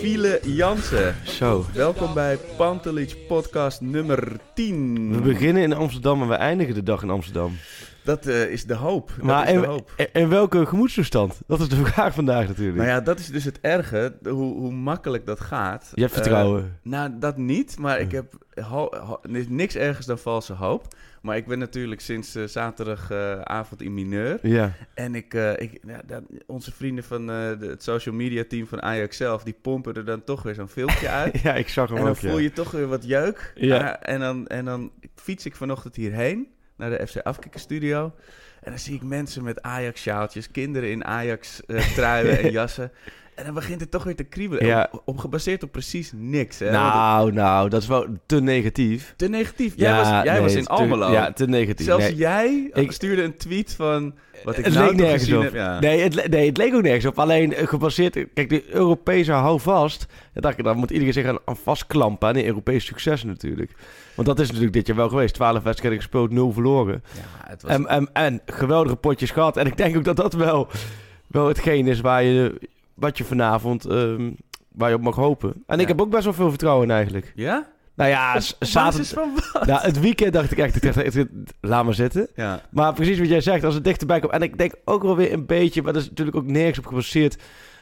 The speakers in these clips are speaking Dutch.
Fiele Jansen. Zo. Welkom bij Pantelich podcast nummer 10. We beginnen in Amsterdam en we eindigen de dag in Amsterdam. Dat eh, is de hoop. Dat Maar is de in, hoop. in welke gemoedstoestand? Dat is de vraag vandaag natuurlijk. Nou ja, dat is dus het erge, de- hoe, hoe makkelijk dat gaat. Je hebt Eh, vertrouwen. nou, dat niet, maar ik heb niks ergers dan valse hoop. Maar ik ben natuurlijk sinds eh, zaterdagavond in mineur. ja. En ik, ik ja, dat- onze vrienden van de, het social media team van Ajax zelf, die pompen er dan toch weer zo'n filmpje uit. ja, ik zag hem En dan ook. ja. voel je toch weer wat jeuk. Ja. Ah, en, dan, en dan fiets ik vanochtend hierheen naar de FC Afkikkerstudio. En dan zie ik mensen met Ajax-sjaaltjes, kinderen in Ajax-truien en jassen. En dan begint het toch weer te kriebelen. Ja. Op, op- gebaseerd op precies niks. Hè? Nou, nou, dat is wel te negatief. te negatief. Jij, ja, was, jij nee, was in te- Almelo. Ja, te negatief. Zelfs nee. jij Ik- stuurde een tweet van... Wat ik het nou leek nergens gezien op. heb. Ja. Nee, het, le- nee, het leek ook nergens op. Alleen eh, gebaseerd... Kijk, de Europese houvast... Dan dacht ik, dan moet iedereen zich aan, aan vastklampen aan Europese successen natuurlijk. Want dat is natuurlijk dit jaar wel geweest. 12 wedstrijden gespeeld, 0 verloren. Ja, het was... En, en, en geweldige potjes gehad. En ik denk ook dat dat wel, wel hetgeen is waar je, wat je vanavond ehm, waar je op mag hopen. En ik heb ook best wel veel vertrouwen in eigenlijk. ja? Nou ja, zaterdag... Nou, het weekend dacht ik echt, ik dacht, echt, laat maar zitten. Ja. Maar precies wat jij zegt, als het dichterbij komt. En ik denk ook wel weer een beetje, maar dat is natuurlijk ook nergens op gebaseerd.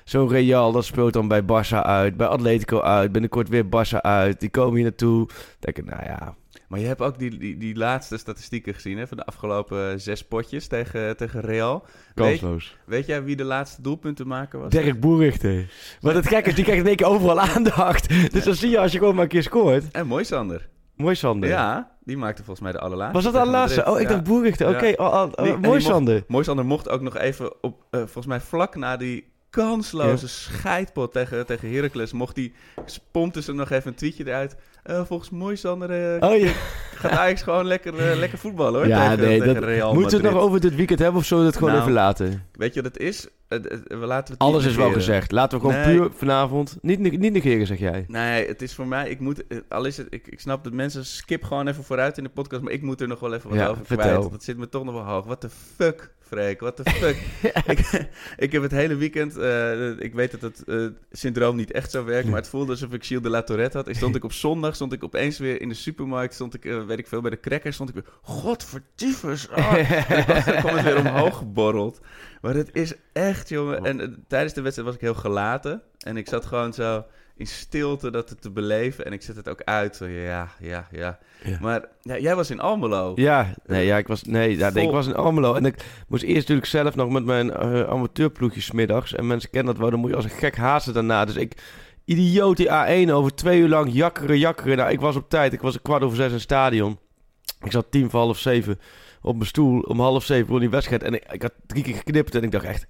Zo'n Real, dat speelt dan bij Barça uit, bij Atletico uit, binnenkort weer Barça uit. Die komen hier naartoe. Denk ik, nou ja, Maar je hebt ook die, die, die laatste statistieken gezien hè, van de afgelopen eh, zes potjes tegen, tegen Real. Kansloos. weet jij wie de laatste doelpuntenmaker was? Dirk Boerichter. Maar het gekke is, die krijgt in één keer overal aandacht. Dus dan zie je als je gewoon maar een keer scoort. En mooi Sander. Mooi Sander. Ja, die maakte volgens mij de allerlaatste. Was dat de allerlaatste? Oh, ik Ja. dacht Boerichter. Oké, Ja. oh, oh, oh, mooi mocht- Sander. Mooi Sander mocht ook nog even op, eh, volgens mij vlak na die kansloze scheidpot tegen, tegen Heracles, mocht die, pompte ze nog even een tweetje eruit. Eh, volgens Mooi Sander eh, Oh ja. gaat Ajax gewoon lekker, eh, lekker voetballen hoor, Ja, tegen, nee, tegen dat, Real moeten we het nog over dit weekend hebben of zullen we het gewoon Nou, even laten? Weet je wat het is? We laten het Alles is wel gezegd. Laten we gewoon Nee. puur vanavond. Niet, niet negeren, zeg jij. Nee, het is voor mij, ik moet, al is het, ik, ik snap dat mensen skip gewoon even vooruit in de podcast, maar ik moet er nog wel even wat Ja, over vertel. kwijt. Dat zit me toch nog wel hoog. What the fuck, Freek, what the fuck. ik, ik heb het hele weekend, eh, ik weet dat het eh, syndroom niet echt zo werkt, maar het voelde alsof ik Gilles de la Tourette had. Ik stond ik op zondag, stond ik opeens weer in de supermarkt, stond ik, eh, weet ik veel, bij de crackers, stond ik weer, godverdiefers. Ah. En was- dan kwam het weer omhoog geborreld. Maar het is echt, jongen. En tijdens de wedstrijd was ik heel gelaten. En ik zat gewoon zo in stilte dat het te beleven. En ik zet het ook uit. Ja, ja, ja. Ja. Maar ja, jij was in Almelo. Ja, nee, ja, ik was, nee, ja, nee, ik was in Almelo. En ik moest eerst natuurlijk zelf nog met mijn eh amateurploegjes middags. En mensen kennen dat wel, dan moet je als een gek haasten daarna. Dus ik, idioot die A1 over twee uur lang jakkeren, jakkeren. Nou, ik was op tijd. Ik was een kwart over zes in het stadion. Ik zat tien voor half zeven op mijn stoel. Om half zeven begon die wedstrijd. En ik, ik had drie keer geknipt en ik dacht echt...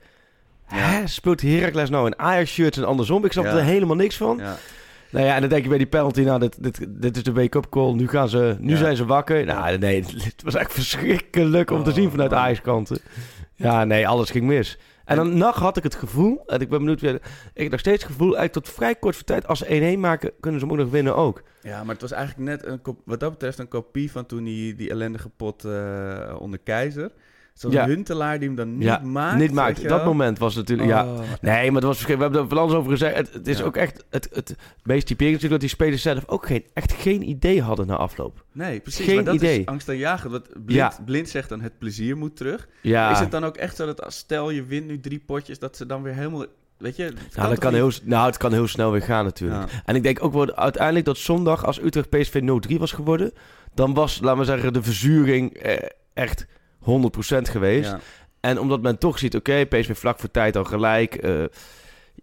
Hè, speelt Heracles nou in Ajax-shirts en andersom? Ik snap Ja. er helemaal niks van. Ja. Nou ja, en dan denk je bij die penalty, nou, dit, dit, dit is de wake-up call. Nu, gaan ze, nu Ja. zijn ze wakker. Nou, nee, het was echt verschrikkelijk om te Oh, zien vanuit man. Ajax-kanten. Ja, nee, alles ging mis. En dan nacht had ik het gevoel, en ik ben benieuwd, weer- ik heb nog steeds het gevoel, eigenlijk tot vrij kort voor tijd, als ze 1-1 maken, kunnen ze hem ook nog winnen ook. Ja, maar het was eigenlijk net een, wat dat betreft een kopie van toen die, die ellendige pot eh, onder Keizer. Zo'n Ja. Huntelaar die hem dan niet ja, maakt. niet maakt. Dat moment was natuurlijk, ja. Oh, Nee, maar het was We hebben er van alles over gezegd. Het, het is Ja. ook echt het, het meest typerend natuurlijk dat die spelers zelf ook geen, echt geen idee hadden na afloop. Nee, precies. Geen maar dat idee. is angstaanjagend. Wat blind, Ja. blind zegt dan het plezier moet terug. Ja, Is het dan ook echt zo dat als stel je wint nu drie potjes, dat ze dan weer helemaal... Weet je, het nou, dat kan heel, nou, het kan heel snel weer gaan natuurlijk. Ja. En ik denk ook wel uiteindelijk dat zondag als Utrecht PSV 0-3 was geworden, dan was, laten we zeggen, de verzuring eh, echt 100% geweest. Ja. En omdat men toch ziet, oké, PSV vlak voor tijd al gelijk. eh,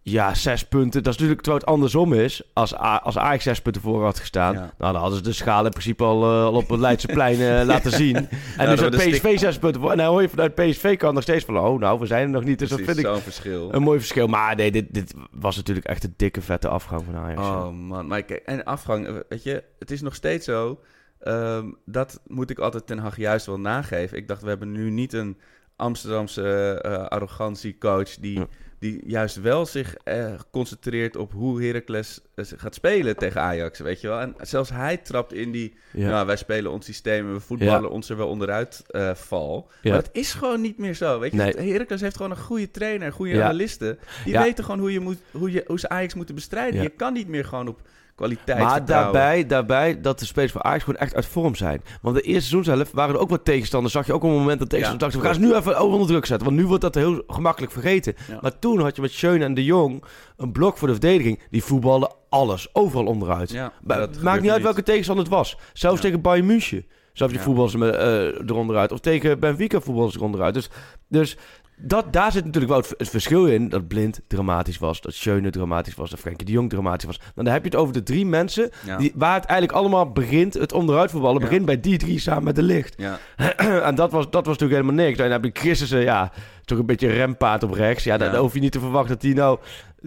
ja, zes punten. Dat is natuurlijk terwijl het andersom is. Als, A- als Ajax zes punten voor had gestaan. Ja. Nou, dan hadden ze de schaal in principe al, eh, al op het Leidseplein eh laten zien. En dan nu PSV zes punten voor. En dan hoor je vanuit PSV kan nog steeds van... Oh, nou, we zijn er nog niet. Dus Precies, dat vind ik zo'n verschil. een mooi verschil. Maar nee, dit, dit was natuurlijk echt een dikke vette afgang van Ajax. ja. Oh man, maar kijk, en afgang, weet je, het is nog steeds zo. Ehm, dat moet ik altijd Ten Hag juist wel nageven. Ik dacht, we hebben nu niet een Amsterdamse eh arrogantiecoach die, Ja. die juist wel zich eh, concentreert op hoe Heracles eh, gaat spelen tegen Ajax, weet je wel. En zelfs hij trapt in die, Ja. nou, wij spelen ons systeem en we voetballen Ja. ons er wel onderuit val. Ja. Maar het is gewoon niet meer zo, weet je. Nee. Heracles heeft gewoon een goede trainer, goede Ja. analisten. Die weten gewoon hoe, je moet, hoe, je, hoe ze Ajax moeten bestrijden. Je kan niet meer gewoon op kwaliteit Maar vertrouwen. daarbij, daarbij dat de spelers van Ajax gewoon echt uit vorm zijn. Want de eerste seizoen zelf waren er ook wat tegenstanders. Zag je ook op een moment dat tegenstanders dachten... we gaan ze nu even onder druk zetten. Want nu wordt dat heel gemakkelijk vergeten. Maar toen had je met Schöne en de Jong een blok voor de verdediging. Die voetballen alles, overal onderuit. Ja, maakt niet uit niet. welke tegenstander het was. Zelfs Ja. tegen Bayern München. Zelfs je Ja. voetballen ze met, eh, eronderuit. Of tegen Benfica voetballen ze eronderuit. Dus, dus dat, daar zit natuurlijk wel het, het verschil in. Dat Blind dramatisch was. Dat Schöne dramatisch was. Dat Frenkie de Jong dramatisch was. Dan heb je het over de drie mensen... Ja. Die, waar het eigenlijk allemaal begint, het onderuit voetballen... Ja. begint bij die drie samen met de licht. Ja, en dat was, dat was natuurlijk helemaal niks. Dan heb je Christensen, ja... toch een beetje rempaard op rechts. Ja, dan hoef je niet te verwachten dat die nou...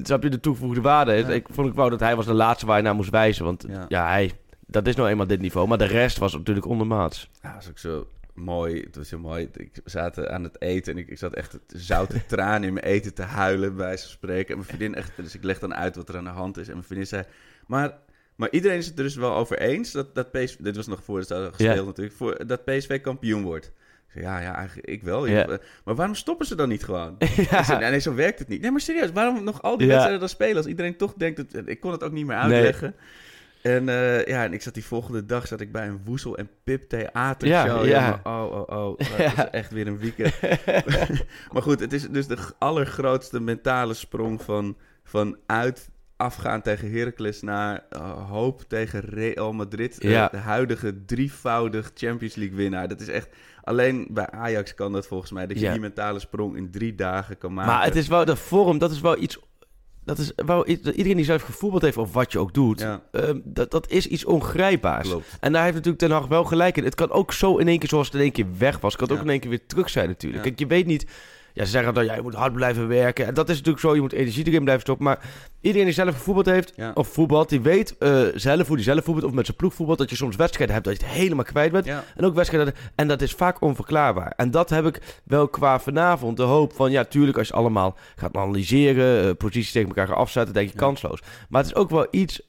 Snap je de toegevoegde waarde is? Ik vond ik wou dat hij was de laatste waar je naar moest wijzen. Want Ja. ja, hij... Dat is nou eenmaal dit niveau. Maar de rest was natuurlijk ondermaats. ja, dat is ook zo mooi. Het was zo mooi. Ik zat aan het eten en ik, ik zat echt zoute tranen in mijn eten te huilen, bij wijze van spreken. En mijn vriendin echt, dus ik leg dan uit wat er aan de hand is. En mijn vriendin zei, maar, maar iedereen is het er dus wel over eens dat, dat PSV, dit was nog voor het gespeeld Ja. natuurlijk, voor, dat PSV kampioen wordt. Ja, ja, eigenlijk ik wel. Ja. Ik- Maar waarom stoppen ze dan niet gewoon? Ja. Zei, nee, nee, zo werkt het niet. Nee, maar serieus, waarom nog al die Ja. wedstrijden dan spelen als iedereen toch denkt dat... Ik kon het ook niet meer uitleggen. En eh, ja, en ik zat die volgende dag zat ik bij een Woezel en Pip theatershow. Ja, ja. jongen. Oh, oh, oh. Dat is echt weer een weekend. maar goed, het is dus de allergrootste mentale sprong van, van uit afgaan tegen Heracles naar eh, hoop tegen Real Madrid. Eh, Ja. de huidige drievoudig Champions League winnaar. Dat is echt... Alleen bij Ajax kan dat volgens mij. Dat je Ja. die mentale sprong in drie dagen kan maken. Maar het is wel de vorm, dat is wel iets. Dat is iedereen die zelf gevoetbald heeft, of wat je ook doet, Ja. ehm, dat, dat is iets ongrijpbaars. Klopt. En daar heeft natuurlijk Ten Hag wel gelijk in. Het kan ook zo in één keer, zoals het in één keer weg was, kan het Ja. ook in één keer weer terug zijn natuurlijk. Kijk, je weet niet... Ja, ze zeggen dat ja, je moet hard blijven werken. En dat is natuurlijk zo, je moet energie erin blijven stoppen. Maar iedereen die zelf gevoetbald heeft, Ja. of voetbalt, die weet eh, zelf hoe die zelf voetbalt, of met zijn ploeg voetbalt, dat je soms wedstrijden hebt dat je het helemaal kwijt bent. Ja. En ook wedstrijden. En dat is vaak onverklaarbaar. En dat heb ik wel qua vanavond. De hoop van, ja, tuurlijk, als je allemaal gaat analyseren, eh, posities tegen elkaar gaat afzetten, denk je kansloos. Maar het is ook wel iets,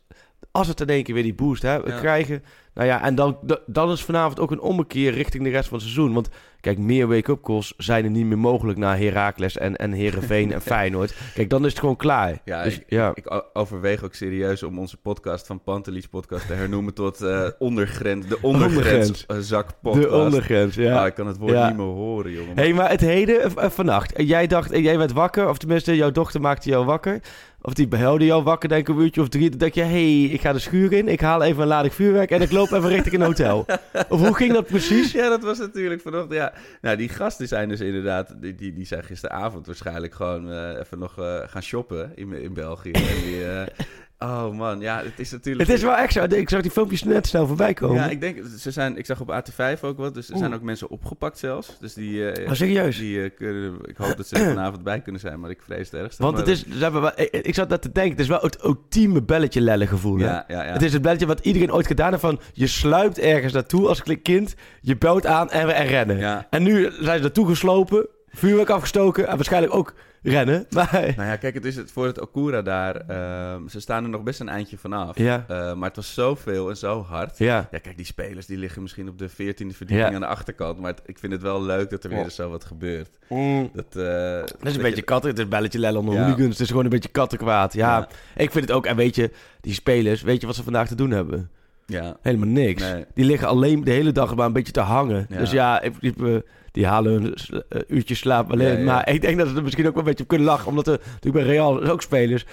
als het in één keer weer die boost hè, we Ja. krijgen. Nou ja, en dan, dan is vanavond ook een ommekeer richting de rest van het seizoen. Want kijk, meer wake-up calls zijn er niet meer mogelijk na Heracles en, en Herenveen en Feyenoord. Kijk, dan is het gewoon klaar. Ja, Dus, ik, ja. ik overweeg ook serieus om onze podcast van Pantelis podcast te hernoemen tot eh, ondergrens, de ondergrens Ondergrens. eh, zak podcast. de ondergrens, ja. Ah, ik kan het woord Ja. niet meer horen, jongen. Hé, hey, maar het heden eh, vannacht. Jij dacht, jij werd wakker, of tenminste, jouw dochter maakte jou wakker. Of die behuilde jou wakker, denk een uurtje of drie. Dan denk je, hey, ik ga de schuur in, ik haal even een lading vuurwerk en ik loop even richting een hotel. Of hoe ging dat precies? Ja, dat was natuurlijk vanochtend. Ja, nou, die gasten zijn dus inderdaad. Die, die, die zijn gisteravond waarschijnlijk gewoon eh, even nog eh, gaan shoppen in, in België. En die, eh, oh man, ja, het is natuurlijk. Het is wel echt zo. Ik zag die filmpjes net snel voorbij komen. Ja, ik denk, ze zijn, ik zag op AT5 ook wat, dus er Oeh. zijn ook mensen opgepakt zelfs. Dus die, eh, Oh, serieus? Die, eh, kunnen, ik hoop dat ze er vanavond bij kunnen zijn, maar ik vrees het ergste. Want het is, ze hebben ik, zat net te denken, het is wel het ultieme belletje lellen gevoel. Ja, ja, ja. Het is het belletje wat iedereen ooit gedaan heeft van, je sluipt ergens naartoe als kind, je belt aan en, en rennen. Ja. En nu zijn ze naartoe geslopen, Vuurwerk afgestoken en waarschijnlijk ook rennen. Maar Nou ja, kijk, het is het voor het Okura daar. ehm, ze staan er nog best een eindje vanaf. Ja. Eh, maar het was zoveel en zo hard. ja, Ja, kijk, die spelers die liggen misschien op de 14e verdieping Ja. aan de achterkant. Maar het- ik vind het wel leuk dat er weer eens zo wat gebeurt. Mm. Dat, eh, Dat is een beetje katten. Het is belletje lellen onder hooligans. Het is gewoon een beetje kattenkwaad. Ja. ik vind het ook. En weet je, die spelers, weet je wat ze vandaag te doen hebben? Ja. Helemaal niks. Nee. Die liggen alleen de hele dag maar een beetje te hangen. Ja. Dus ja, in principe, die halen hun eh, uurtje slaap alleen. Maar ik denk dat ze er misschien ook wel een beetje op kunnen lachen. Omdat er natuurlijk bij Real ook spelers...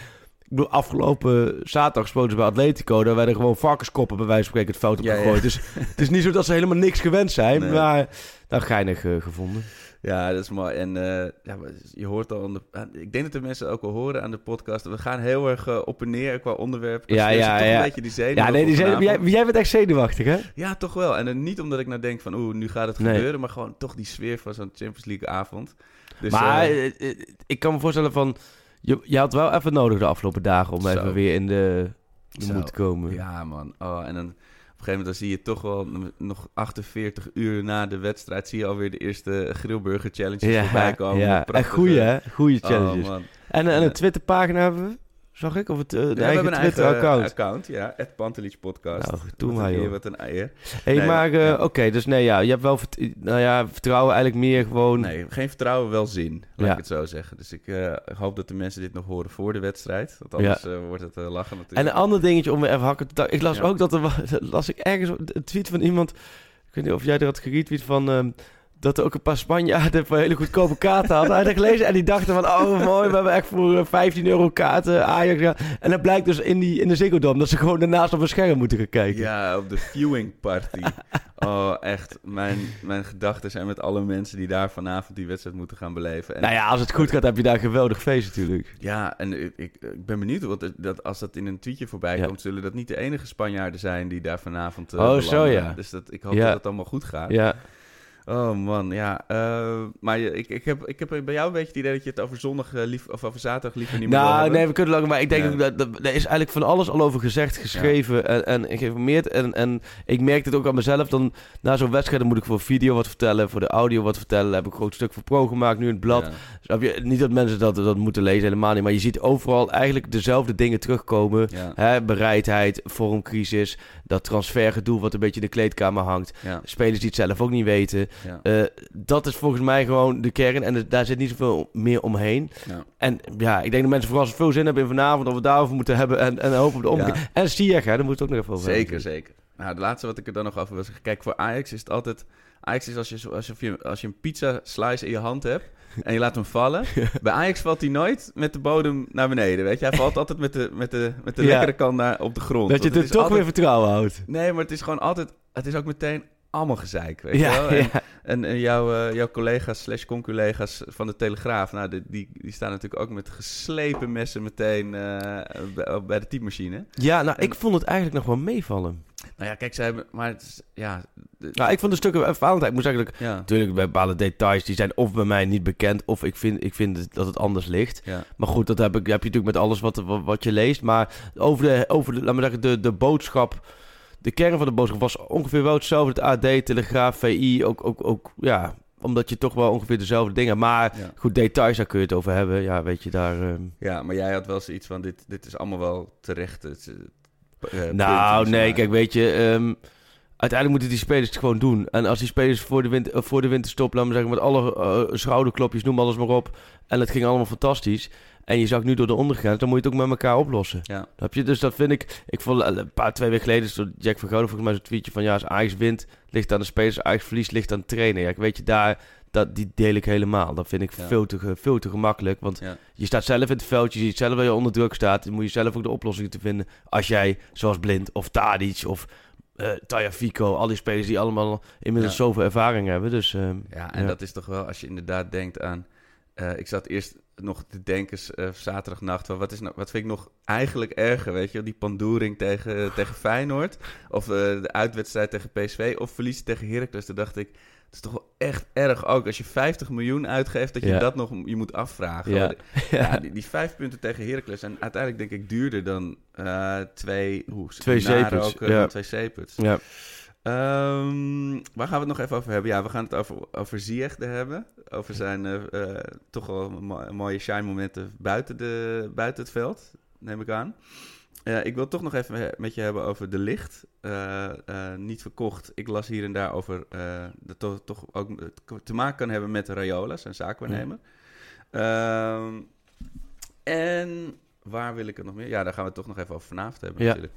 Ik bedoel, afgelopen zaterdag spoten ze bij Atletico. Daar werden gewoon varkenskoppen bij wijze van spreken het fout op gegooid. Dus het is niet zo dat ze helemaal niks gewend zijn. Nee. Maar nou, geinig eh, gevonden. Ja, dat is mooi. En eh, ja, je hoort al... de- ik denk dat de mensen ook wel horen aan de podcast. We gaan heel erg eh, op en neer qua onderwerp. Ja, Dus ja, toch ja. een beetje die zenuwen. Ja, nee, die jij, jij bent echt zenuwachtig, hè? Ja, toch wel. En dan niet omdat ik nou denk van... Oeh, nu gaat het Nee. gebeuren. Maar gewoon toch die sfeer van zo'n Champions League avond. Dus, maar eh, ik kan me voorstellen van... Je, je had wel even nodig de afgelopen dagen om Zo. even weer in de, de moed te komen. Ja, man. Oh, en dan een gegeven moment dan zie je toch wel nog 48 uur na de wedstrijd... zie je alweer de eerste grillburger challenges voorbij komen. ja. en hè? Goeie Oh, challenges. man. en, en Ja. een Twitterpagina hebben we, zag ik? Of het, eh, de Ja, eigen Twitter-account. account, ja. Het Pantelich Podcast. Nou, doe wat maar, joh. wat een eer. hey, Nee, maar eh, ja. oké, dus nee, ja, je hebt wel nou ja, vertrouwen eigenlijk meer gewoon... Nee, geen vertrouwen, wel zin. Laat Ja. ik het zo zeggen. Dus ik eh, hoop dat de mensen dit nog horen voor de wedstrijd. Want anders wordt het lachen En natuurlijk. een ander dingetje om weer even hakken te Ik las ook dat er las ik ergens een tweet van iemand. Ik weet niet of jij er had geretweet van. Dat er ook een paar Spanjaarden voor hele goedkope kaarten hadden. Hij had dat gelezen en die dachten van... Oh, mooi, we hebben echt voor eh, 15 euro kaarten Ajax. Ja. En dan blijkt dus in, die, in de Ziggo Dome... dat ze gewoon daarnaast op een scherm moeten gaan kijken. Ja, op de viewing party. oh, echt. Mijn, mijn gedachten zijn met alle mensen die daar vanavond die wedstrijd moeten gaan beleven. En, Nou ja, als het goed gaat heb je daar een geweldig feest natuurlijk. Ja, en ik, ik, ben benieuwd, want dat, als dat in een tweetje voorbij Ja. komt, zullen dat niet de enige Spanjaarden zijn die daar vanavond eh, Oh, zo, ja. Dus dat, ik hoop dat het allemaal goed gaat. Ja. Oh man, ja. eh, maar je, ik, ik, heb, ik heb bij jou een beetje het idee dat je het over zondag eh, lief, of over zaterdag liever niet meer Nou, nee, we kunnen lang, maar ik denk Ja. dat, dat er is eigenlijk van alles al over gezegd, geschreven en, en geïnformeerd. En, en ik merk het ook aan mezelf. Dan na zo'n wedstrijd dan moet ik voor video wat vertellen, voor de audio wat vertellen. Daar heb ik een groot stuk voor pro gemaakt, nu in het blad. Ja. Je? Niet dat mensen dat, dat moeten lezen, helemaal niet. Maar je ziet overal eigenlijk dezelfde dingen terugkomen. Hè, bereidheid, vormcrisis, dat transfergedoe wat een beetje in de kleedkamer hangt. Spelers die het zelf ook niet weten. Ja. Eh, dat is volgens mij gewoon de kern. En daar zit niet zoveel meer omheen. Ja. En ja, ik denk dat mensen vooral veel zin hebben in vanavond... of we het daarover moeten hebben en, en hopen op de omkeer. Ja. En Ziyech, hè, daar moeten we het ook nog even over Zeker, hebben. zeker. Nou, het laatste wat ik er dan nog over wil zeggen. Kijk, voor Ajax is het altijd... Ajax is als je, alsof je, als je een pizza slice in je hand hebt en je laat hem vallen. Bij Ajax valt hij nooit met de bodem naar beneden, weet je. Hij valt altijd met de, met de, met de Ja. lekkere kant naar, op de grond. Dat je er het toch altijd- weer vertrouwen houdt. Nee, maar het is gewoon altijd... Het is ook meteen allemaal gezeik, weet je Ja, wel. En, ja. en, en jouw, eh, jouw collega's slash conculega's van de Telegraaf... Nou, die, die, die staan natuurlijk ook met geslepen messen meteen eh, bij, bij de typemachine. Ja, nou, ik vond het eigenlijk nog wel meevallen. Nou ja, kijk, ze hebben... Maar het is, ja... de- Nou, ik vond de stukken van Valentijn, ik moet ik- ja, Natuurlijk, bij bepaalde details, die zijn of bij mij niet bekend... of ik vind, ik vind dat het anders ligt. ja. Maar goed, dat heb, ik, heb je natuurlijk met alles wat, wat, wat je leest. Maar over de, over de, laat maar zeggen, de, de boodschap... De kern van de boodschap was ongeveer wel hetzelfde. Het AD, Telegraaf, VI, ook, ook, ook ja... Omdat je toch wel ongeveer dezelfde dingen... Maar Ja. goed, details, daar kun je het over hebben. Ja, weet je, daar... ehm, Ja, maar jij had wel zoiets van, dit, dit is allemaal wel terecht. Het, eh, Nou, nee, kijk, weet je... ehm, uiteindelijk moeten die spelers het gewoon doen. En als die spelers voor de, winter, eh, voor de winterstop, laten we zeggen, met alle eh, schouderklopjes, noem alles maar op. En het ging allemaal fantastisch. En je zag nu door de ondergrens, dan moet je het ook met elkaar oplossen. Ja. Snap je? Dus dat vind ik... Ik vond eh, een paar, twee weken geleden, door Jack van Gouden volgens mij zo'n tweetje van... Ja, als Ajax wint, ligt aan de spelers. Ajax verliest, ligt aan de trainer. Ja, ik weet je, daar... Dat, die deel ik helemaal. Dat vind ik Ja. veel, te, veel te gemakkelijk. Want Ja. je staat zelf in het veld. Je ziet zelf waar je onder druk staat. Dan moet je zelf ook de oplossingen te vinden. Als jij, zoals Blind of Tadic of eh Taya Fico... al die spelers die allemaal inmiddels Ja. zoveel ervaring hebben. Dus ehm, Ja, en dat is toch wel, als je inderdaad denkt aan... eh, ik zat eerst nog te denken eh, zaterdagnacht... Van wat, is nou, wat vind ik nog eigenlijk erger, weet je? Die pandoering tegen, tegen Feyenoord... of de uitwedstrijd tegen PSV... of verliezen tegen Heracles. Toen dacht ik, het is toch wel echt erg ook... als je 50 miljoen uitgeeft, dat je Ja. dat nog je moet afvragen. Ja. Die, die vijf punten tegen Heracles... en uiteindelijk denk ik duurder dan eh, twee... Hoe, Twee zeeputs, ook, eh, ja. twee zeeputs. ja. Ehm, waar gaan we het nog even over hebben? Ja, we gaan het over, over Ziyech hebben. Over zijn eh, toch wel mo- mooie shine momenten buiten, de, buiten het veld, neem ik aan. Eh, ik wil toch nog even he- met je hebben over de licht. Eh, eh, niet verkocht. Ik las hier en daar over eh, dat toch, toch ook te maken kan hebben met Rayola, zijn zaakwaarnemer. Ehm, en waar wil ik het nog meer? Ja, daar gaan we het toch nog even over vanavond hebben Ja. natuurlijk.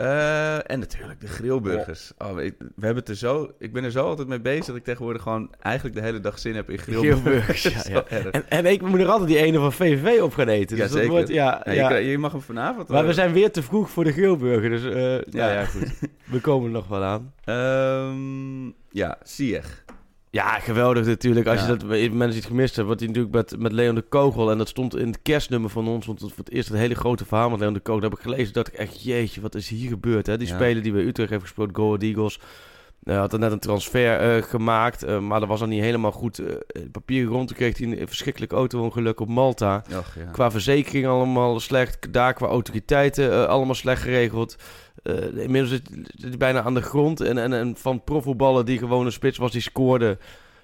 Eh, en natuurlijk de grillburgers. Oh, ik, we hebben het er zo, ik ben er zo altijd mee bezig dat ik tegenwoordig gewoon eigenlijk de hele dag zin heb in grillburgers. Grillburgers, ja, ja. En, en ik moet er altijd die ene van VVV op gaan eten. Ja, dus dat zeker. wordt, ja, Ja, ja. Je, je mag hem vanavond. Maar we zijn weer te vroeg voor de grillburger, dus eh, ja. Ja. ja, goed. We komen er nog wel aan. Ehm, ja, Ziyech. Ja, geweldig natuurlijk. Als Ja. je dat mensen het gemist hebben, wat hij natuurlijk met, met Leon de Kogel. En dat stond in het kerstnummer van ons. Want het voor het eerst een hele grote verhaal met Leon de Kogel. Dat heb ik gelezen. dacht ik echt, jeetje, wat is hier gebeurd? Hè? Die Ja. speler die bij Utrecht heeft gespeeld, Go Eagles. Eh, had er net een transfer eh, gemaakt. eh, maar dat was dan niet helemaal goed. het papier rond. Toen kreeg hij een verschrikkelijk auto-ongeluk op Malta. Och, ja. Qua verzekering allemaal slecht. Daar qua autoriteiten allemaal slecht geregeld. Inmiddels zit hij bijna aan de grond. En, en, en van profvoetballen die gewoon een spits was, die scoorde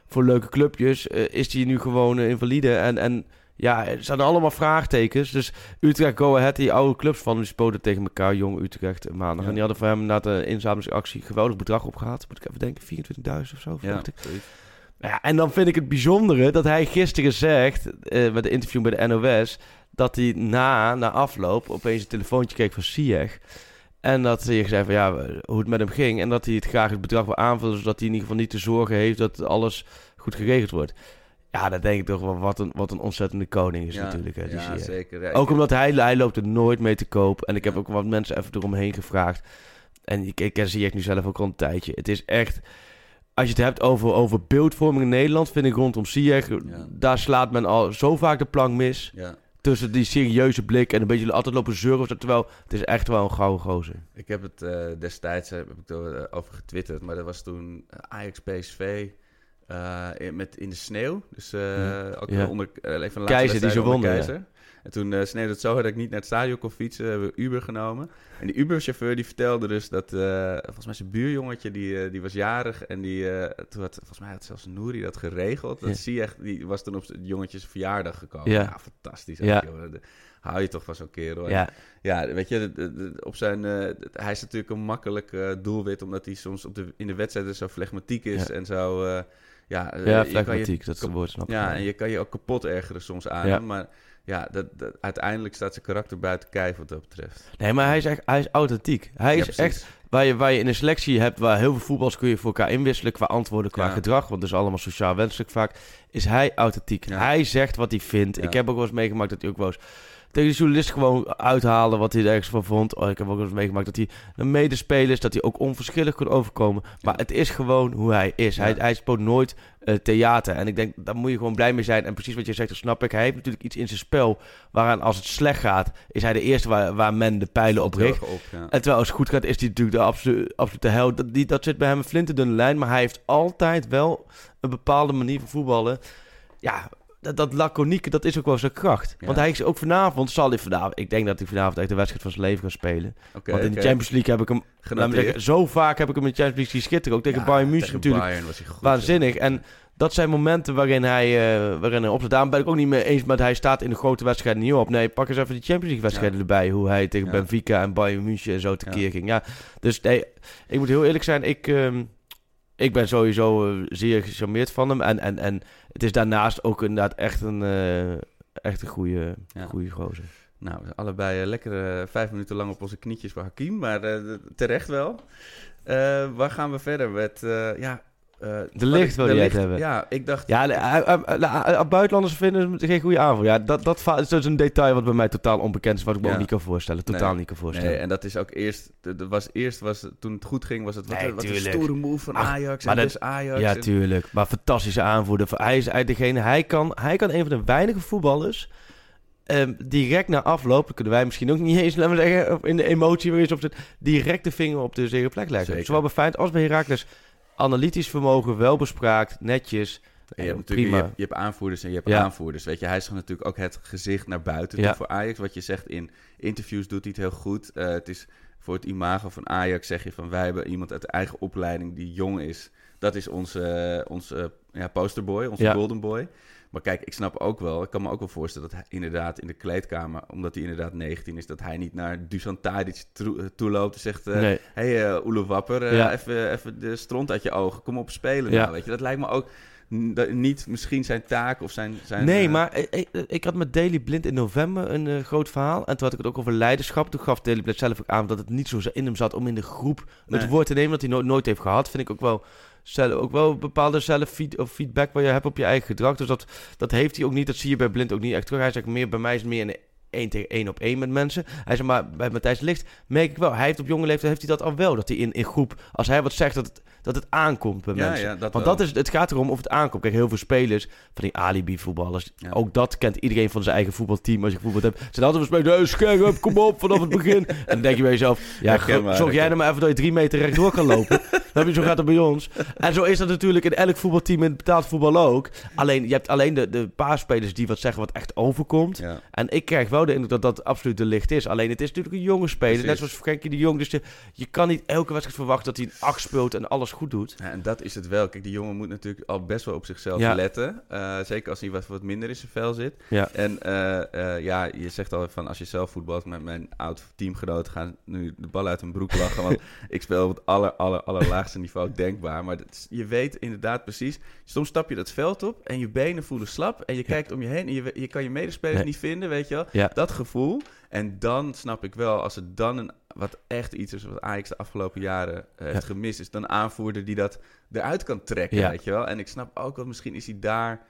voor leuke clubjes, is hij nu gewoon invalide. En, en ja, er staan allemaal vraagtekens. Dus Utrecht Go Ahead, die oude clubs van, die spoten tegen elkaar, Jong Utrecht, maandag. Ja. En die hadden voor hem na de inzamelingsactie geweldig bedrag opgehaald. Moet ik even denken, 24.000 of zo. Ja, ik. zoiets. Ja, en dan vind ik het bijzondere dat hij gisteren zegt, eh, met de interview bij de NOS, dat hij na, na afloop, opeens een telefoontje kreeg van Sieg. En dat hij zei van ja, hoe het met hem ging. En dat hij het graag het bedrag wil aanvullen, zodat hij in ieder geval niet te zorgen heeft dat alles goed geregeld wordt. Ja, dat denk ik toch wel wat een, wat een ontzettende koning is Ja, natuurlijk. Hè, die ja, zeker. Ja, Ook omdat hij, hij loopt er nooit mee te koop. En ik heb ook wat mensen even eromheen gevraagd. En ik, ik ken Ziyech nu zelf ook al een tijdje. Het is echt... Als je het hebt over, over beeldvorming in Nederland, vind ik rondom Ziyech... daar slaat men al zo vaak de plank mis. Ja. Tussen die serieuze blik en een beetje altijd lopen zeuren. Terwijl het is echt wel een gouden gozer. Ik heb het eh, destijds eh, heb ik er over getwitterd, maar dat was toen eh, Eh, in, met in de sneeuw. Dus Ja. ook Ja. onder eh, even een laatste Keizer die ze onder wonnen, ja. Keizer. En toen sneeuwde het zo hard dat ik niet naar het stadion kon fietsen. Hebben we Uber genomen. En die Uber-chauffeur die vertelde dus dat... volgens mij zijn buurjongetje, die, die was jarig. En die, toen had, volgens mij had zelfs Nouri dat geregeld. Dat zie je echt, die was toen op het jongetjes verjaardag gekomen. Ja. Ja, fantastisch. Ja. Joh. De- Hou je toch van zo'n kerel. Ja. ja, weet je, op zijn, hij is natuurlijk een makkelijk doelwit, omdat hij soms op de, in de wedstrijden zo flegmatiek is Ja. en zo. Ja, eh, je Ja, kan je flegmatiek, dat is woord, snap ik. Ja, en je kan je ook kapot ergeren soms aan Ja. maar ja, dat, dat- uiteindelijk staat zijn karakter buiten kijf wat dat betreft. Nee, maar hij is echt hij is authentiek. Hij Ja, is precies. echt waar je, waar je in een selectie hebt waar heel veel voetballers kun je voor elkaar inwisselen qua antwoorden, qua Ja. gedrag, want dat is allemaal sociaal wenselijk vaak. Is hij authentiek. Ja. Hij zegt wat hij vindt. Ik heb ook wel eens meegemaakt dat hij ook wel eens tegen de journalist gewoon uithalen wat hij er ergens van vond. Oh, ik heb ook eens meegemaakt dat hij een medespeler is, dat hij ook onverschillig kon overkomen. Maar het is gewoon hoe hij is. Hij, Ja. hij speelt nooit eh, theater. En ik denk, daar moet je gewoon blij mee zijn. En precies wat je zegt, dat snap ik. Hij heeft natuurlijk iets in zijn spel waaraan als het slecht gaat, is hij de eerste waar, waar men de pijlen op richt. erg op, ja. En terwijl als het goed gaat, is hij natuurlijk de absolu absolute hel. Dat, die, dat zit bij hem een flinterdunne lijn. Maar hij heeft altijd wel een bepaalde manier van voetballen. Ja, dat, dat laconieke, dat is ook wel zijn kracht. Ja. Want hij is ook vanavond, zal hij vanavond... Ik denk dat hij vanavond echt de wedstrijd van zijn leven gaat spelen. Want in de. Champions League heb ik hem... laat zeggen, zo vaak heb ik hem in de Champions League zien schitteren. Ook tegen Ja, Bayern München natuurlijk. Bayern was hij goed, Waanzinnig. ja. En dat zijn momenten waarin hij, eh waarin hij opstaat. Daarom ben ik ook niet mee eens met hij staat in de grote wedstrijden niet op. Nee, pak eens even die Champions League wedstrijden erbij. Hoe hij tegen. Benfica en Bayern München en zo tekeer ging. Ja, dus nee, ik moet heel eerlijk zijn. Ik, ehm, ik ben sowieso eh, zeer gecharmeerd van hem. En, en, en het is daarnaast ook inderdaad echt een, eh, echt een goede, Ja. goede gozer. Nou, allebei eh, lekker vijf minuten lang op onze knietjes voor Hakim, maar terecht wel. Waar gaan we verder met, ja... eh, De licht wil jij het hebben. Ja, ik dacht... Ja, eh, eh, buitenlanders vinden het geen goede aanval. Ja, dat, dat, is een detail wat bij mij totaal onbekend is. Wat ik me ook niet kan voorstellen. Totaal niet kan voorstellen. Nee, en dat is ook eerst, was eerst was, toen het goed ging, was het wat, een- wat een tuurlijk. stoere move van Ajax en dus Ajax. Ja, tuurlijk. Maar fantastische aanvoerder. Hij is uit degene, hij kan, hij kan een van de weinige voetballers ehm, direct na afloop, kunnen wij misschien ook niet eens, laten we zeggen, of in de emotie waar je op de vinger op de zere plek leggen. Zeker. Zowel bij Feyenoord als bij Heracles. Analytisch vermogen, wel bespraakt, netjes. Je hebt, Eh, natuurlijk, je, hebt, je hebt aanvoerders en je hebt Ja. aanvoerders. Weet je, hij is natuurlijk ook het gezicht naar buiten Ja. voor Ajax. Wat je zegt in interviews doet hij het heel goed. Eh, het is voor het imago van Ajax zeg je van wij hebben iemand uit de eigen opleiding die jong is. Dat is onze, onze ja, posterboy, onze golden boy. Maar kijk, ik snap ook wel, ik kan me ook wel voorstellen dat hij inderdaad in de kleedkamer, omdat hij inderdaad 19 is, dat hij niet naar Dusan Tadic toe, toe loopt en zegt, eh Nee. hey uh, Oele Wapper, eh, Ja. even, even de stront uit je ogen, kom op spelen Ja. nou, weet je. Dat lijkt me ook niet misschien zijn taak of zijn... zijn Nee, eh, maar ik, had met Daily Blind in november een eh, groot verhaal. En toen had ik het ook over leiderschap. Toen gaf Daily Blind zelf ook aan dat het niet zo in hem zat om in de groep het Nee. woord te nemen. Dat hij nooit, nooit heeft gehad. Vind ik ook wel, zelf, ook wel bepaalde zelf of feedback waar je hebt op je eigen gedrag. Dus dat, dat heeft hij ook niet. Dat zie je bij Blind ook niet echt terug. Hij zegt meer, bij mij is het meer een één tegen één op één met mensen. Hij zegt maar, bij Matthijs Licht merk ik wel. Hij heeft op jonge leeftijd heeft hij dat al wel. Dat hij in, in groep, als hij wat zegt, dat het, dat het aankomt bij Ja, mensen. ja, dat Want wel. dat is, het gaat erom of het aankomt. Kijk, heel veel spelers van die alibi-voetballers. Ja. Ook dat kent iedereen van zijn eigen voetbalteam. Als je voetbal hebt, zijn altijd. Hey, scherp, kom op vanaf het begin. En dan denk je bij jezelf: ja, zorg jij er maar even dat je drie meter rechtdoor kan lopen. heb je zo gaat het bij ons. En zo is dat natuurlijk in elk voetbalteam in betaald voetbal ook. Alleen je hebt alleen de, de paar spelers die wat zeggen wat echt overkomt. Ja. En ik krijg wel de indruk dat dat absoluut de licht is. Alleen het is natuurlijk een jonge speler, net zoals Frenkie de Jong. Dus je, je kan niet elke wedstrijd verwachten dat hij een acht speelt en alles goed doet. Ja, en dat is het wel. Kijk, die jongen moet natuurlijk al best wel op zichzelf Ja. letten. Eh, zeker als hij wat, wat minder in zijn vel zit. Ja. En eh, eh, ja, je zegt al van als je zelf voetbalt met mijn oud teamgenoten gaan nu de bal uit hun broek lachen. want ik speel op het aller, aller, niveau denkbaar. Maar dat is- je weet inderdaad precies. Soms stap je dat veld op en je benen voelen slap. En je kijkt om je heen en je, je kan je medespelers Nee. niet vinden, weet je wel. Ja. Dat gevoel. En dan snap ik wel, als het dan een, wat echt iets is wat Ajax de afgelopen jaren heeft gemist, is dan aanvoerder die dat eruit kan trekken, weet je wel. En ik snap ook wel, misschien is hij daar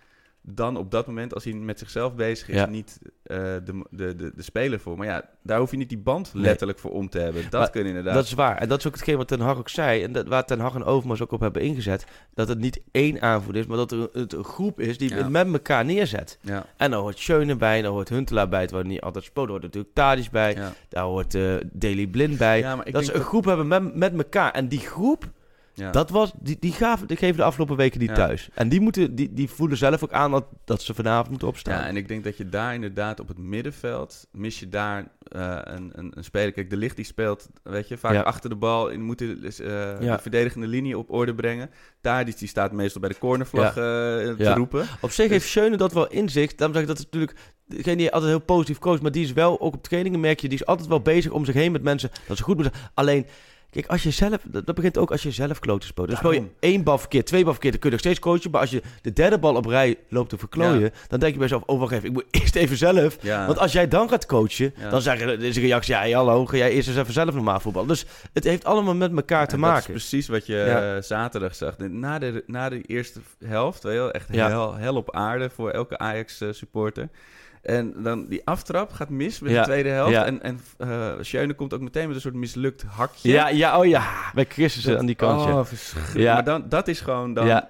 dan op dat moment, als hij met zichzelf bezig is, Ja. niet eh, de, de, de, de speler voor. Maar ja, daar hoef je niet die band letterlijk voor om te hebben. Dat Maar kunnen inderdaad. Dat is waar. En dat is ook hetgeen wat Ten Hag ook zei. En dat, waar Ten Hag en Overmars ook op hebben ingezet. Dat het niet één aanvoerder is, maar dat er een, het een groep is die Ja. het met elkaar neerzet. ja. En daar hoort Schöne bij, daar hoort Huntelaar bij, terwijl niet altijd speelt. Daar hoort natuurlijk Tadic bij, Ja. daar hoort eh Daily Blind bij. Ja, maar ik dat ze een dat- groep hebben met, met elkaar. En die groep, Ja. dat was, die, die, gaven, die geven de afgelopen weken niet Ja. thuis. En die, moeten, die, die voelen zelf ook aan dat, dat ze vanavond moeten opstaan. Ja, en ik denk dat je daar inderdaad op het middenveld mis je daar eh, een, een, een speler. Kijk, de licht die speelt, weet je, vaak Ja. achter de bal en moet de, eh, Ja. de verdedigende linie op orde brengen. Daar die, die staat meestal bij de cornervlag eh, te roepen. Op zich Dus- heeft Schöne dat wel inzicht. Daarom zeg ik dat het natuurlijk... Degene die altijd heel positief coacht, maar die is wel, ook op trainingen merk je, die is altijd wel bezig om zich heen met mensen. Dat ze goed moeten zijn. Alleen, kijk, als je zelf, dat, dat begint ook als je zelf kloten speelt. Dan speel je één bal verkeerd, twee bal verkeerd, dan kun je nog steeds coachen. Maar als je de derde bal op rij loopt te verklooien, Ja. dan denk je bij jezelf, oh wacht even, ik moet eerst even zelf. Ja. Want als jij dan gaat coachen, Ja. dan zeggen, is de reactie, ja, hey, hallo, ga jij eerst eens even zelf normaal voetballen. Dus het heeft allemaal met elkaar te En maken. Dat is precies wat je eh, zaterdag zag. Na de, na de eerste helft, wel, echt hel, hel op aarde voor elke Ajax-supporter. En dan die aftrap gaat mis met Ja. de tweede helft. Ja. En, en Schöne komt ook meteen met een soort mislukt hakje. Ja, ja, oh ja, bij Christensen Dat- aan die kant. ja. Oh, verschrikkelijk. Ja. Maar dan, dat is gewoon dan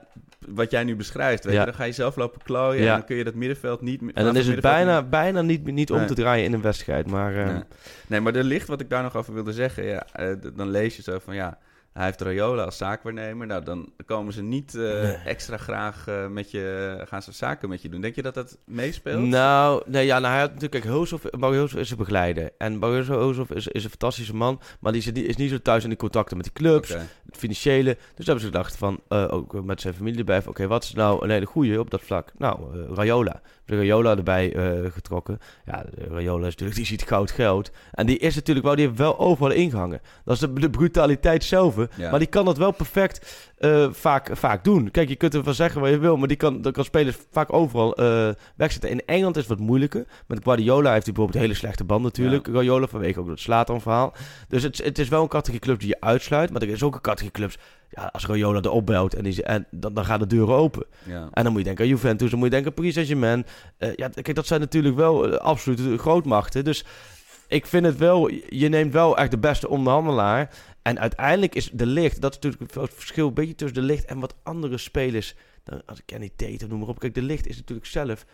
wat jij nu beschrijft. Weet je? Dan ga je zelf lopen klooien en dan kun je dat middenveld niet... En dan is het bijna, bijna niet, niet om Nee. te draaien in een wedstrijd. Maar eh, Nee. nee, maar er ligt wat ik daar nog over wilde zeggen. Ja, eh, dan lees je zo van ja, hij heeft Rayola als zaakwaarnemer. Nou, dan komen ze niet eh, extra graag eh, met je, gaan ze zaken met je doen. Denk je dat dat meespeelt? Nou, nee, ja, nou, hij had natuurlijk, kijk, Hulshoff, is een begeleider. En Hulshoff is, is een fantastische man, maar die is, niet- is niet zo thuis in de contacten met die clubs, het financiële. Dus hebben ze gedacht van, eh, ook met zijn familie erbij, oké, wat is nou een hele goeie op dat vlak? Nou, Rayola. De Rayola erbij getrokken. Ja, de Rayola is natuurlijk, die ziet goud geld. En die is natuurlijk wel, die heeft wel overal ingehangen. Dat is de, de brutaliteit zelf. Ja. Maar die kan dat wel perfect eh, vaak, vaak doen. Kijk, je kunt ervan zeggen wat je wil, maar die kan, dat kan spelers vaak overal eh, wegzetten. In Engeland is het wat moeilijker. Met Guardiola heeft hij bijvoorbeeld een hele slechte band natuurlijk. Guardiola vanwege ook dat Slatan verhaal. Dus het, het is wel een categorie clubs die je uitsluit. Maar er is ook een categorie clubs, ja, als Guardiola erop belt en, die, en dan, dan gaan de deuren open. Ja. En dan moet je denken aan Juventus, dan moet je denken aan Paris Saint-Germain. Eh, ja, kijk, dat zijn natuurlijk wel uh, absolute grootmachten. Dus ik vind het wel, je neemt wel echt de beste onderhandelaar. En uiteindelijk is de licht, dat is natuurlijk het verschil een beetje tussen de licht en wat andere spelers. Dan, als ik Kenny Tate noem maar op. Kijk, de licht is natuurlijk zelf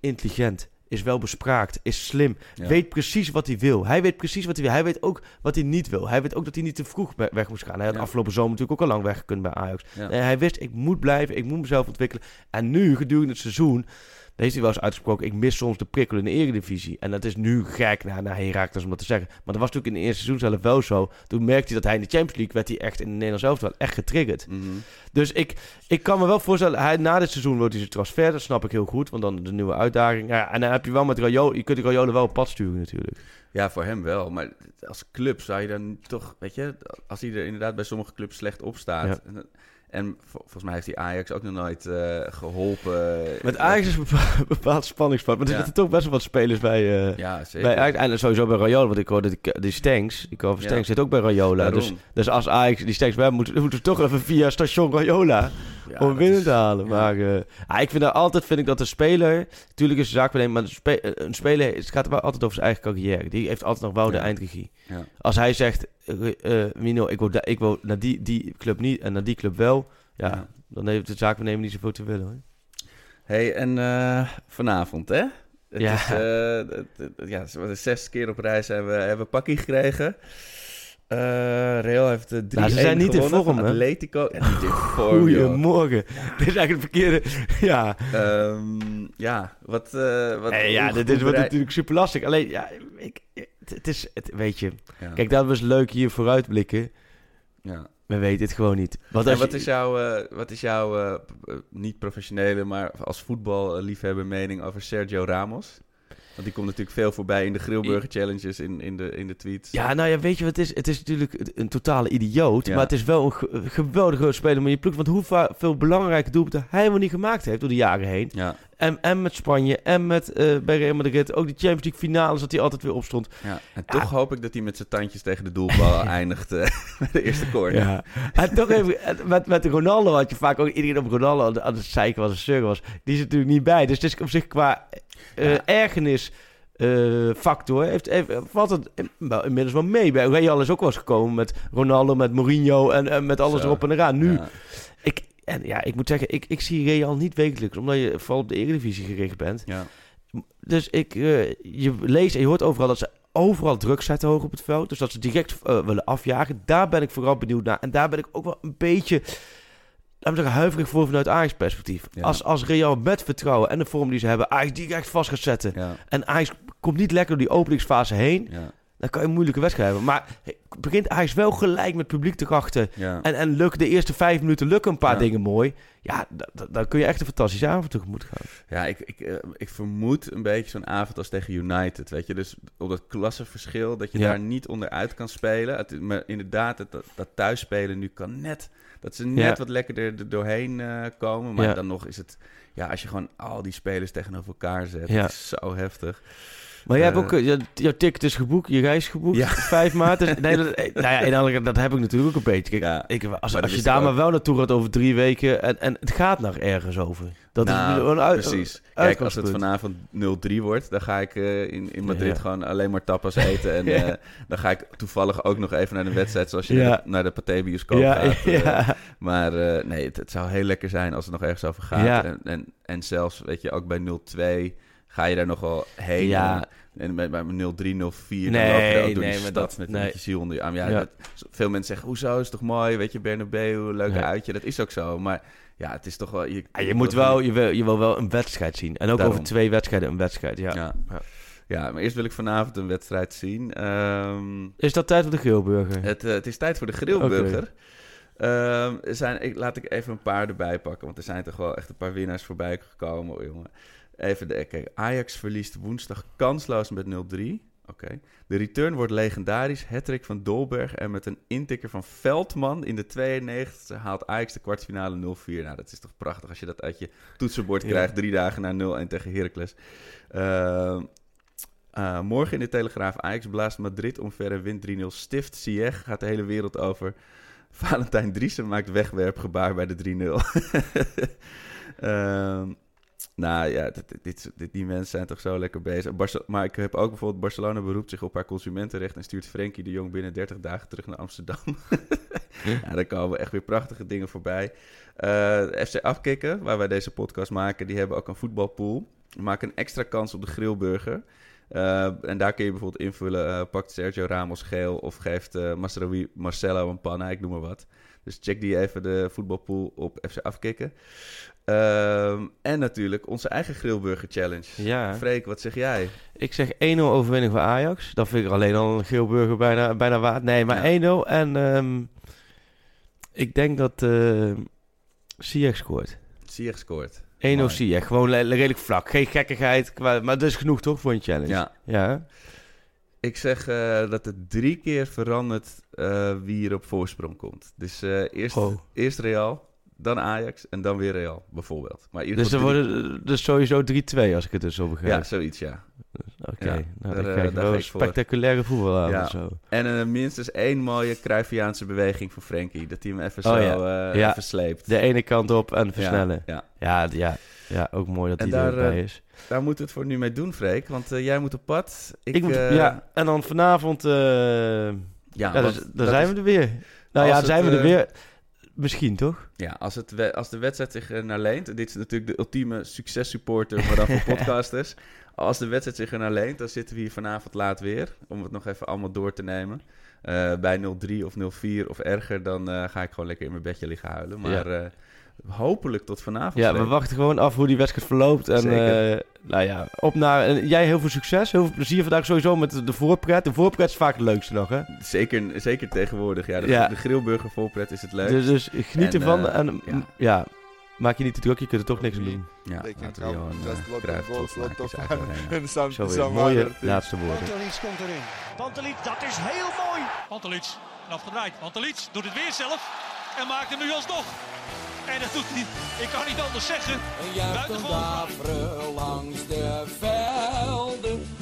intelligent. Is wel bespraakt, is slim. Ja. Weet precies wat hij wil. Hij weet precies wat hij wil. Hij weet ook wat hij niet wil. Hij weet ook dat hij niet te vroeg weg moest gaan. Hij had Ja. afgelopen zomer natuurlijk ook al lang weggekund bij Ajax. Ja. Nee, hij wist, ik moet blijven, ik moet mezelf ontwikkelen. En nu, gedurende het seizoen, heeft hij wel eens uitgesproken, ik mis soms de prikkel in de eredivisie. En dat is nu gek naar, naar Herakles om dat te zeggen. Maar dat was natuurlijk in het eerste seizoen zelf wel zo. Toen merkte hij dat hij in de Champions League werd hij echt in de Nederlands elftal echt getriggerd. Mhm. Dus ik, ik kan me wel voorstellen, hij, na dit seizoen wordt hij zijn transfer. Dat snap ik heel goed, want dan de nieuwe uitdaging. Ja, en dan heb je wel met Rayola, je kunt de Rayola wel op pad sturen natuurlijk. Ja, voor hem wel. Maar als club zou je dan toch, weet je, als hij er inderdaad bij sommige clubs slecht op staat. Ja. En, en vol- volgens mij heeft hij Ajax ook nog nooit eh, geholpen. Met Ajax is een bepaald, bepaald spanningsveld. Maar er Ja. zitten toch best wel wat spelers bij, eh, Ja, zeker. bij Ajax. En sowieso bij Rayola, want ik hoorde die, die Stanks, die over Ja. Stanks zit ook bij Rayola. Dus, dus als Ajax die Stanks wel moeten, moeten we toch even via station Rayola Ja, om is- te halen. ja. Maar ja, ik vind dat altijd vind ik dat de speler, natuurlijk is de zaak beneden, maar spe- een speler het gaat wel altijd over zijn eigen carrière. Die heeft altijd nog wel de eindregie. Ja. Als hij zegt, eh, Mino, ik wil, ik wil naar die, die club niet en naar die club wel, ja, dan heeft de zaakbenemer niet zoveel te willen. Hoor. hey, en vanavond, hè? Het Ja. is, ja, de zesde keer op reis hebben we, hebben we pakkie gekregen. Eh Real heeft de 3-1 Nou, ze zijn niet in vorm, hè? Atletico. En niet in vorm. Goedemorgen. Dit is eigenlijk het verkeerde. Ja, Ehm, ja, wat... eh wat ja dit, wordt bereid- natuurlijk super lastig. Alleen, ja, ik, het, het is, het, weet je. Ja. Kijk, dat was leuk hier vooruitblikken. Ja. We weten het gewoon niet. Want En als wat je- is jouw, eh, wat is jouw eh, eh, niet professionele, maar als voetballiefhebber mening over Sergio Ramos? Want die komt natuurlijk veel voorbij in de Grillburger Challenges, in, in, de, in de tweets. Ja, nou ja, weet je wat het is? Het is natuurlijk een totale idioot. Ja. Maar het is wel een ge- geweldige speler met je ploeg. Want hoeveel belangrijke doelpunten hij wel niet gemaakt heeft door de jaren heen. Ja, En, en met Spanje en met eh, bij Real Madrid. Ook die Champions League finales dat hij altijd weer opstond. ja. En toch hoop ik dat hij met zijn tandjes tegen de doelbal eindigt eh, bij de eerste corner. Ja. En toch even, en met, met Ronaldo had je vaak ook iedereen op Ronaldo aan het zeiken was, een surger was. Die is er natuurlijk niet bij. Dus het is op zich qua Ja. ergernis eh, factor heeft, heeft, valt het wel, inmiddels wel mee. Bij Real is ook wel eens gekomen met Ronaldo, met Mourinho en, en met alles Zo. erop en eraan. Nu, Ja. ik, en ja, ik moet zeggen, ik, ik zie Real niet wekelijks, omdat je vooral op de Eredivisie gericht bent. Ja. Dus ik, eh, je leest en je hoort overal dat ze overal druk zetten hoog op het veld. Dus dat ze direct willen afjagen. Daar ben ik vooral benieuwd naar. En daar ben ik ook wel een beetje, laten we zeggen, huiverig voor vanuit Ajax perspectief. Ja. Als, als Real met vertrouwen en de vorm die ze hebben, Ajax die echt vast gaat zetten. Ja. En Ajax komt niet lekker door die openingsfase heen. Ja. Dan kan je een moeilijke wedstrijd hebben. Maar begint Ajax wel gelijk met publiek te krachten. Ja. En, en lukt de eerste vijf minuten lukken een paar Ja. dingen mooi. Ja, da- da- dan kun je echt een fantastische avond tegemoet gaan. Ja, ik, ik, eh, ik vermoed een beetje zo'n avond als tegen United, weet je. Dus op dat klassenverschil, dat je Ja. daar niet onderuit kan spelen. Het, maar inderdaad, het, dat, dat thuisspelen nu kan net... Dat ze net wat lekkerder er doorheen eh, komen. Maar dan nog is het... Ja, als je gewoon al die spelers tegenover elkaar zet, is zo heftig. Maar jij hebt Eh, ook, eh, jouw ticket is geboekt, je reis geboekt, Ja. 5 maart. Nee, dat, eh, nou ja, dat heb ik natuurlijk ook een beetje. Kijk, Ja, ik, als als je daar maar wel naartoe gaat over drie weken en, en het gaat nog ergens over. Dat Nou, is een uit, precies. Kijk, als het vanavond 0-3 wordt, dan ga ik in, in Madrid Ja. gewoon alleen maar tapas eten. En dan ga ik toevallig ook nog even naar de wedstrijd, zoals je Ja. naar de, naar de Pathé bioscoop Ja, gaat. Maar nee, het, het zou heel lekker zijn als het nog ergens over gaat. En, en, en zelfs, weet je, ook bij 0-2 ga je daar nog wel heen. Ja. En, en bij, bij 0-3, 0-4, dan Nee, loop je ook door nee, die maar stad dat- met, nee. met je ziel onder je arm. Ja, Ja. dat- veel mensen zeggen, hoezo, is toch mooi, weet je, Bernabeu, leuk Ja. uitje. Dat is ook zo, maar ja, het is toch wel... Je, Ja, je moet wel, je wil, je wil wel een wedstrijd zien. En ook Daarom. over twee wedstrijden een wedstrijd, ja. Ja. Ja. Ja, maar eerst wil ik vanavond een wedstrijd zien. Ehm, Is dat tijd voor de Grillburger? het, eh, het is tijd voor de grillburger. Ehm, er zijn, ik, laat ik even een paar erbij pakken, want er zijn toch wel echt een paar winnaars voorbij gekomen, oh, jongen. Even de, kijk, Ajax verliest woensdag kansloos met 0-3. Oké. De return wordt legendarisch. Hattrick van Dolberg en met een intikker van Veldman in de 92 haalt Ajax de kwartfinale 0-4. Nou, dat is toch prachtig als je dat uit je toetsenbord Ja. krijgt drie dagen na 0-1 tegen Heracles. Ehm, eh, morgen in de Telegraaf Ajax blaast Madrid omver en wint 3-0. Stift Sieg gaat de hele wereld over. Valentijn Driessen maakt wegwerpgebaar bij de 3-0. Ehm, nou ja, dit, dit, dit- die mensen zijn toch zo lekker bezig. Barce- maar ik heb ook bijvoorbeeld Barcelona beroept zich op haar consumentenrecht en stuurt Frenkie de Jong binnen 30 dagen terug naar Amsterdam. ja, daar komen echt weer prachtige dingen voorbij. Eh, FC Afkikken, waar wij deze podcast maken, die hebben ook een voetbalpool. We maken een extra kans op de grillburger. Eh, en daar kun je bijvoorbeeld invullen, eh, pakt Sergio Ramos geel of geeft eh, Masraoui Marcelo een panna, ik noem maar wat. Dus check die even de voetbalpool op FC Afkikken. Ehm, en natuurlijk onze eigen Grillburger Challenge. Ja. Freek, wat zeg jij? Ik zeg 1-0 overwinning voor Ajax. Dat vind ik alleen al een Grillburger bijna, bijna waard. Nee, maar 1-0. En ehm, ik denk dat uh, scoort. Sieg scoort. 1 gewoon redelijk vlak. Geen gekkigheid, maar dat is genoeg toch voor een challenge? Ja. ja. Ik zeg eh, dat het drie keer verandert eh, wie er op voorsprong komt. Dus eh, eerst, eerst Real, dan Ajax en dan weer Real, bijvoorbeeld. Maar Dus er worden dus sowieso 3-2 als ik het dus zo begrijp. Ja, zoiets, ja. Oké, Ja, nou, daar, dan eh, krijg je daar wel een spectaculaire voetbalavond Ja. zo. En eh, minstens één mooie Cruyffiaanse beweging van Frenkie. Dat hij hem even Oh zo ja. eh, Ja. even sleept. De ene kant op en versnellen. Ja, Ja, ja, ja, ook mooi dat En die daar, erbij is. Daar moeten we het voor nu mee doen, Freek. Want jij moet op pad. Ik, Ik moet, ja, en dan vanavond... ja, dat zijn is- we er weer. Nou ja, zijn we er weer. Misschien toch? Ja, als, het, als de wedstrijd zich er naar leent... en dit is natuurlijk de ultieme successupporter... voor podcasters. Als de wedstrijd zich naar leent... dan zitten we hier vanavond laat weer... om het nog even allemaal door te nemen. Eh, bij 0-3 of 0-4 of erger... dan eh, ga ik gewoon lekker in mijn bedje liggen huilen. Maar eh, hopelijk tot vanavond. Ja, we wachten gewoon af hoe die wedstrijd verloopt. En Zeker. eh, nou ja, op naar... en jij heel veel succes, heel veel plezier vandaag sowieso met de- voorpret. De voorpret is vaak het leukste nog, hè? Zeker, zeker tegenwoordig. Ja, de, Ja. de grillburger voorpret is het leuk. Dus, dus geniet En, ervan eh, en m- ja. ja. maak je niet te druk, je kunt er toch niks aan doen. Ja, laten we Johan uh, Cruijff trots maken, is eigenlijk Zo weer mooie laatste woorden. Pantelic komt erin. Pantelic, dat is heel mooi. Pantelic, afgedraaid. Pantelic doet het weer zelf en maakt hem nu alsnog. En dat doet hij, ik kan niet anders zeggen. Een juichendavre langs de velden.